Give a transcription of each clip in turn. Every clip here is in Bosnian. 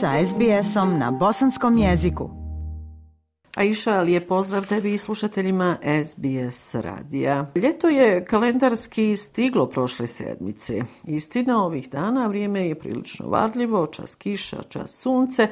sa SBS-om na bosanskom jeziku. Aisha, lijep pozdrav tebi i slušateljima SBS radija. Ljeto je kalendarski stiglo prošle sedmice. Istina, ovih dana vrijeme je prilično varljivo, čas kiša, čas sunce,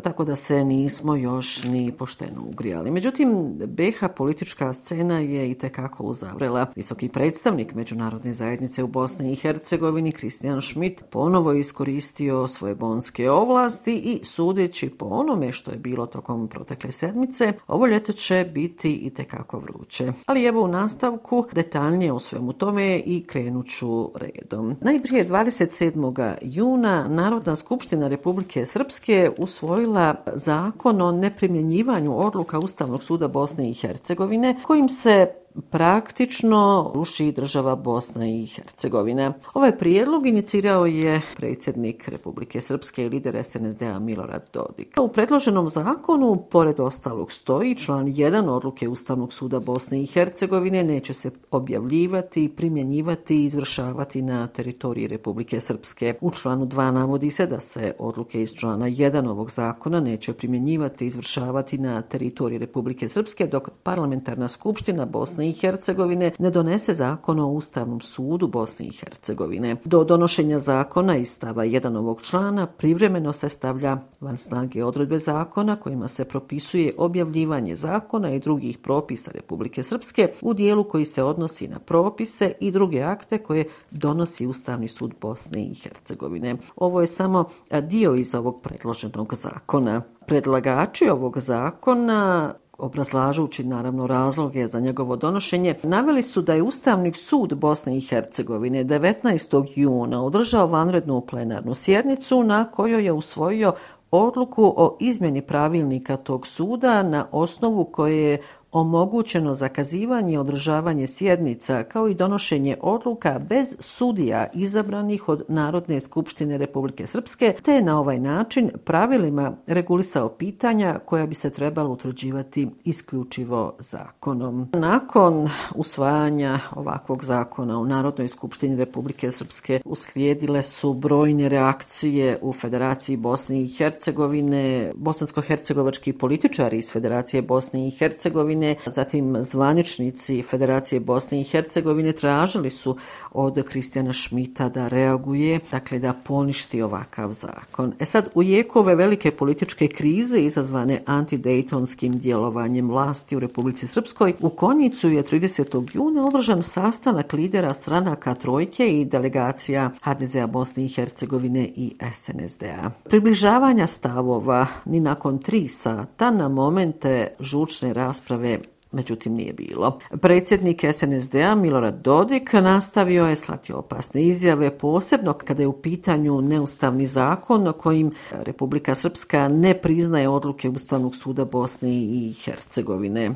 tako da se nismo još ni pošteno ugrijali. Međutim, BH politička scena je i tekako uzavrela. Visoki predstavnik Međunarodne zajednice u Bosni i Hercegovini, Kristijan Schmidt, ponovo iskoristio svoje bonske ovlasti i sudeći po onome što je bilo tokom protekle sedmice, ovo ljeto će biti i tekako vruće. Ali evo u nastavku detaljnije o svemu tome i krenuću redom. Najprije 27. juna Narodna skupština Republike Srpske u usvojila zakon o neprimjenjivanju odluka Ustavnog suda Bosne i Hercegovine kojim se praktično ruši država Bosna i Hercegovina. Ovaj prijedlog inicirao je predsjednik Republike Srpske i lider SNSD-a Milorad Dodik. U predloženom zakonu, pored ostalog stoji, član 1 odluke Ustavnog suda Bosne i Hercegovine neće se objavljivati, primjenjivati i izvršavati na teritoriji Republike Srpske. U članu 2 navodi se da se odluke iz člana 1 ovog zakona neće primjenjivati i izvršavati na teritoriji Republike Srpske, dok parlamentarna skupština Bosne Bosne i Hercegovine ne donese zakon o Ustavnom sudu Bosne i Hercegovine. Do donošenja zakona iz stava 1 ovog člana privremeno se stavlja van snage odredbe zakona kojima se propisuje objavljivanje zakona i drugih propisa Republike Srpske u dijelu koji se odnosi na propise i druge akte koje donosi Ustavni sud Bosne i Hercegovine. Ovo je samo dio iz ovog predloženog zakona. Predlagači ovog zakona obrazlažući naravno razloge za njegovo donošenje, naveli su da je Ustavni sud Bosne i Hercegovine 19. juna održao vanrednu plenarnu sjednicu na kojoj je usvojio odluku o izmjeni pravilnika tog suda na osnovu koje je omogućeno zakazivanje i održavanje sjednica kao i donošenje odluka bez sudija izabranih od Narodne skupštine Republike Srpske, te na ovaj način pravilima regulisao pitanja koja bi se trebalo utvrđivati isključivo zakonom. Nakon usvajanja ovakvog zakona u Narodnoj skupštini Republike Srpske uslijedile su brojne reakcije u Federaciji Bosne i Hercegovine, bosansko-hercegovački političari iz Federacije Bosne i Hercegovine Hercegovine. Zatim zvaničnici Federacije Bosne i Hercegovine tražili su od Kristijana Šmita da reaguje, dakle da poništi ovakav zakon. E sad, u jekove velike političke krize izazvane antidejtonskim djelovanjem vlasti u Republici Srpskoj, u Konjicu je 30. juna održan sastanak lidera stranaka Trojke i delegacija HDZ-a Bosne i Hercegovine i SNSD-a. Približavanja stavova ni nakon tri sata na momente žučne rasprave međutim nije bilo. Predsjednik SNSD-a Milorad Dodik nastavio je slati opasne izjave, posebno kada je u pitanju neustavni zakon kojim Republika Srpska ne priznaje odluke Ustavnog suda Bosne i Hercegovine.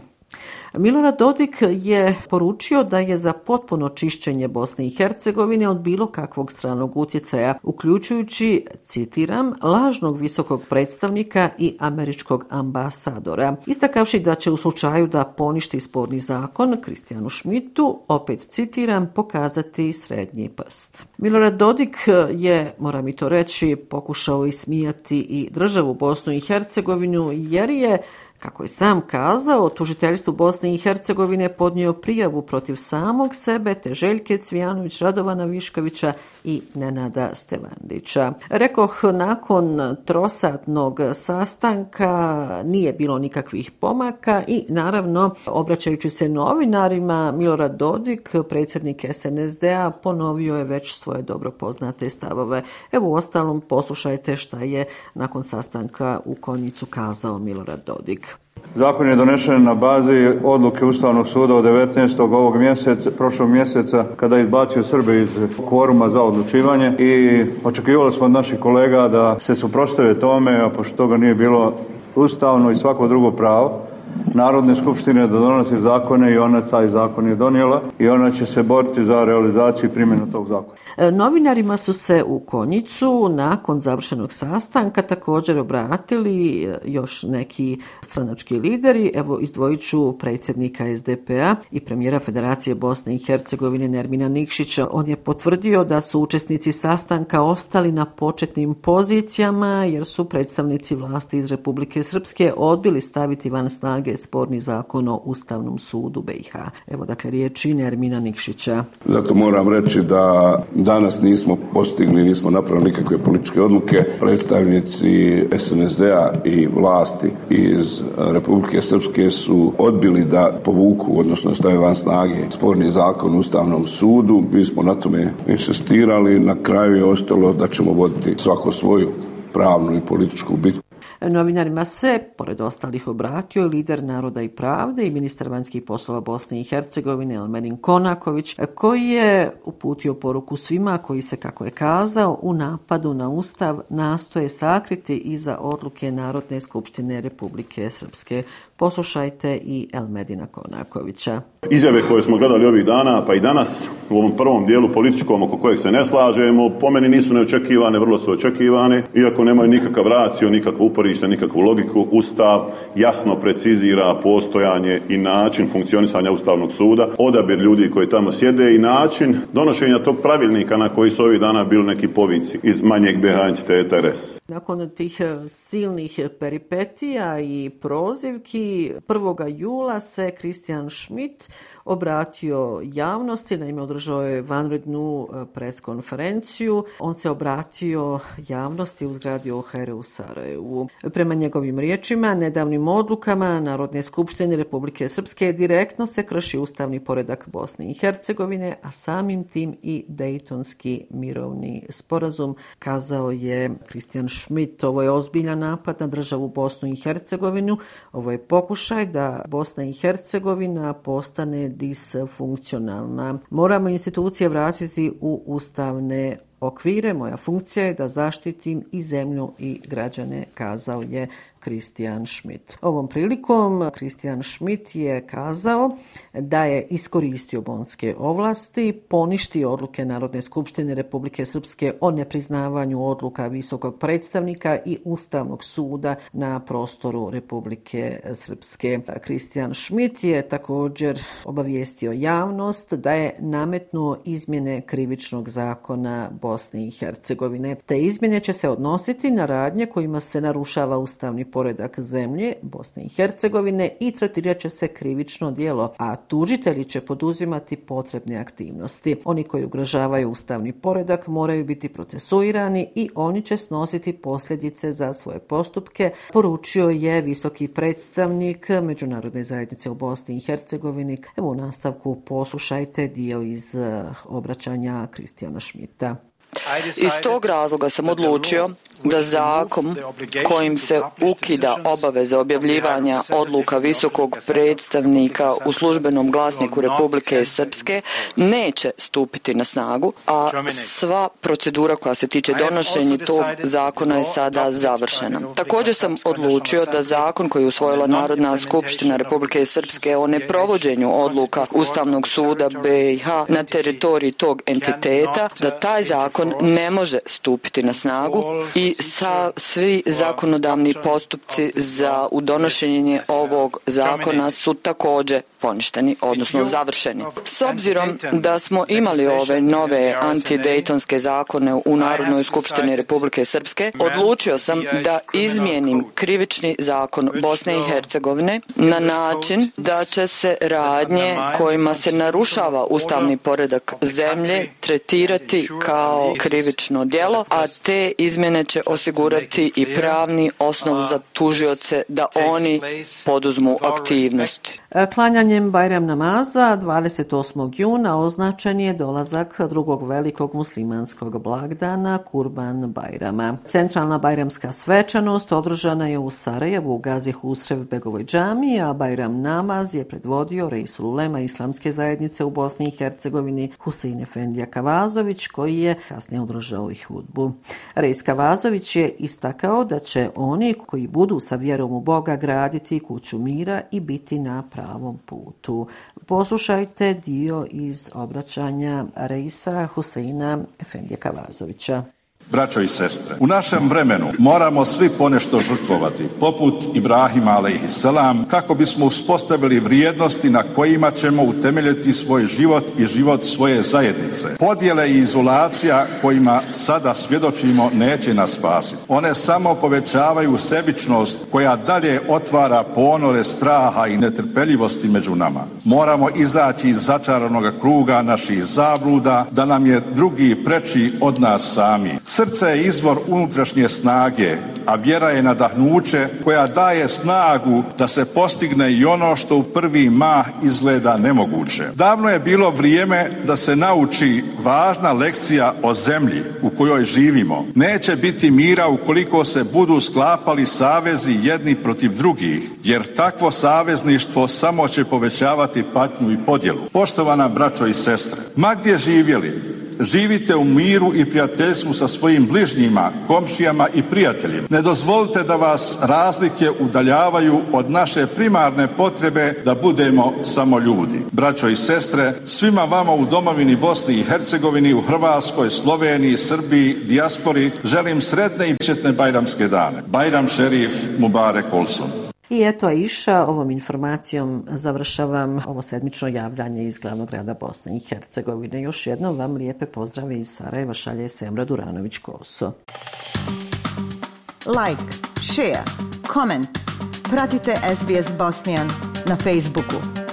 Milorad Dodik je poručio da je za potpuno čišćenje Bosne i Hercegovine od bilo kakvog stranog utjecaja, uključujući, citiram, lažnog visokog predstavnika i američkog ambasadora. Istakavši da će u slučaju da poništi sporni zakon Kristijanu Šmitu, opet citiram, pokazati srednji prst. Milorad Dodik je, moram mi to reći, pokušao ismijati i državu Bosnu i Hercegovinu jer je Kako je sam kazao, tužiteljstvo Bosne i Hercegovine podnio prijavu protiv samog sebe te Željke Cvijanović, Radovana Viškovića i Nenada Stevandića. Rekoh, nakon trosatnog sastanka nije bilo nikakvih pomaka i naravno, obraćajući se novinarima, Milorad Dodik, predsjednik SNSD-a, ponovio je već svoje dobro poznate stavove. Evo, u ostalom, poslušajte šta je nakon sastanka u Konjicu kazao Milorad Dodik. Zakon je donešen na bazi odluke Ustavnog suda od 19. ovog mjeseca, prošlog mjeseca, kada je izbacio Srbe iz kvoruma za odlučivanje i očekivali smo od naših kolega da se suprostave tome, a pošto toga nije bilo ustavno i svako drugo pravo, Narodne skupštine da donosi zakone i ona taj zakon je donijela i ona će se boriti za realizaciju i primjenu tog zakona. E, novinarima su se u Konjicu nakon završenog sastanka također obratili e, još neki stranački lideri. Evo izdvojit ću predsjednika SDP-a i premijera Federacije Bosne i Hercegovine Nermina Nikšića. On je potvrdio da su učesnici sastanka ostali na početnim pozicijama jer su predstavnici vlasti iz Republike Srpske odbili staviti van snage sporni zakon o Ustavnom sudu BiH. Evo dakle riječi Nermina Nikšića. Zato moram reći da danas nismo postigli, nismo napravili nikakve političke odluke. Predstavnici SNSD-a i vlasti iz Republike Srpske su odbili da povuku, odnosno stave van snage sporni zakon u Ustavnom sudu. Mi smo na tome insistirali, na kraju je ostalo da ćemo voditi svako svoju pravnu i političku bitku. Novinarima se, pored ostalih, obratio i lider Naroda i pravde i ministar vanjskih poslova Bosne i Hercegovine Elmerin Konaković, koji je uputio poruku svima koji se, kako je kazao, u napadu na Ustav nastoje sakriti iza odluke Narodne skupštine Republike Srpske. Poslušajte i Elmedina Konakovića. Izjave koje smo gledali ovih dana, pa i danas, u ovom prvom dijelu političkom oko kojeg se ne slažemo, po meni nisu neočekivane, vrlo su očekivane, iako nemaju nikakav racio, nikakvo uporište, nikakvu logiku, Ustav jasno precizira postojanje i način funkcionisanja Ustavnog suda, odabir ljudi koji tamo sjede i način donošenja tog pravilnika na koji su ovih dana bili neki povici iz manjeg BH entiteta RS. Nakon tih eh, silnih peripetija i prozivki, 1. jula se Kristijan Schmidt obratio javnosti, naime održao je vanrednu e, preskonferenciju. On se obratio javnosti u zgradi Ohere u Sarajevu. Prema njegovim riječima, nedavnim odlukama Narodne skupštine Republike Srpske direktno se krši ustavni poredak Bosne i Hercegovine, a samim tim i Dejtonski mirovni sporazum, kazao je Kristijan Schmidt. Ovo je ozbiljan napad na državu Bosnu i Hercegovinu. Ovo je pokušaj da Bosna i Hercegovina postane disfunkcionalna. Moramo institucije vratiti u ustavne okvire. Moja funkcija je da zaštitim i zemlju i građane, kazao je Kristijan Schmidt. Ovom prilikom Kristijan Schmidt je kazao da je iskoristio bonske ovlasti, poništi odluke Narodne skupštine Republike Srpske o nepriznavanju odluka visokog predstavnika i Ustavnog suda na prostoru Republike Srpske. Kristijan Schmidt je također obavijestio javnost da je nametnuo izmjene krivičnog zakona Bosne i Hercegovine. Te izmjene će se odnositi na radnje kojima se narušava ustavni poredak zemlje Bosne i Hercegovine i tretirat će se krivično dijelo, a tužitelji će poduzimati potrebne aktivnosti. Oni koji ugrožavaju ustavni poredak moraju biti procesuirani i oni će snositi posljedice za svoje postupke, poručio je visoki predstavnik Međunarodne zajednice u Bosni i Hercegovini. Evo u nastavku poslušajte dio iz eh, obraćanja Kristijana Šmita. Iz tog razloga sam odlučio da zakon kojim se ukida obaveza objavljivanja odluka visokog predstavnika u službenom glasniku Republike Srpske neće stupiti na snagu, a sva procedura koja se tiče donošenja tog zakona je sada završena. Također sam odlučio da zakon koji je usvojila Narodna skupština Republike Srpske o neprovođenju odluka Ustavnog suda BiH na teritoriji tog entiteta, da taj zakon ne može stupiti na snagu i sa svi zakonodavni postupci za udonošenje ovog zakona su također poništeni, odnosno završeni. S obzirom da smo imali ove nove antidejtonske zakone u Narodnoj skupštini Republike Srpske, odlučio sam da izmijenim krivični zakon Bosne i Hercegovine na način da će se radnje kojima se narušava ustavni poredak zemlje tretirati kao krivično djelo, a te izmjene će osigurati i pravni osnov za tužioce da oni poduzmu aktivnosti. E, klanjanjem Bajram namaza 28. juna označen je dolazak drugog velikog muslimanskog blagdana Kurban Bajrama. Centralna bajramska svečanost održana je u Sarajevu u Gazi Husrev Begovoj džami, a Bajram namaz je predvodio Reisul Ulema Islamske zajednice u Bosni i Hercegovini Husein Efendija Kavazović koji je kasnije održao i hudbu. Reis Kavazović je istakao da će oni koji budu sa vjerom u Boga graditi kuću mira i biti na pravom putu. Poslušajte dio iz obraćanja Reisa Huseina Efendija Kavazovića. Braćo i sestre, u našem vremenu moramo svi ponešto žrtvovati, poput Ibrahima a.s. kako bismo uspostavili vrijednosti na kojima ćemo utemeljiti svoj život i život svoje zajednice. Podjele i izolacija kojima sada svjedočimo neće nas spasiti. One samo povećavaju sebičnost koja dalje otvara ponore straha i netrpeljivosti među nama. Moramo izaći iz začaranog kruga naših zabluda da nam je drugi preči od nas sami. Srce je izvor unutrašnje snage, a vjera je nadahnuće koja daje snagu da se postigne i ono što u prvi mah izgleda nemoguće. Davno je bilo vrijeme da se nauči važna lekcija o zemlji u kojoj živimo. Neće biti mira ukoliko se budu sklapali savezi jedni protiv drugih, jer takvo savezništvo samo će povećavati patnju i podjelu. Poštovana braćo i sestre, ma gdje živjeli, živite u miru i prijateljstvu sa svojim bližnjima, komšijama i prijateljima. Ne dozvolite da vas razlike udaljavaju od naše primarne potrebe da budemo samo ljudi. Braćo i sestre, svima vama u domovini Bosni i Hercegovini, u Hrvatskoj, Sloveniji, Srbiji, dijaspori, želim sretne i četne bajramske dane. Bajram šerif Mubarek Olson. I eto Iša, ovom informacijom završavam ovo sedmično javljanje iz glavnog grada Bosne i Hercegovine. Još jednom vam lijepe pozdrave iz Sarajeva šalje Semra Duranović-Koso. Like, share, comment. Pratite SBS Bosnian na Facebooku.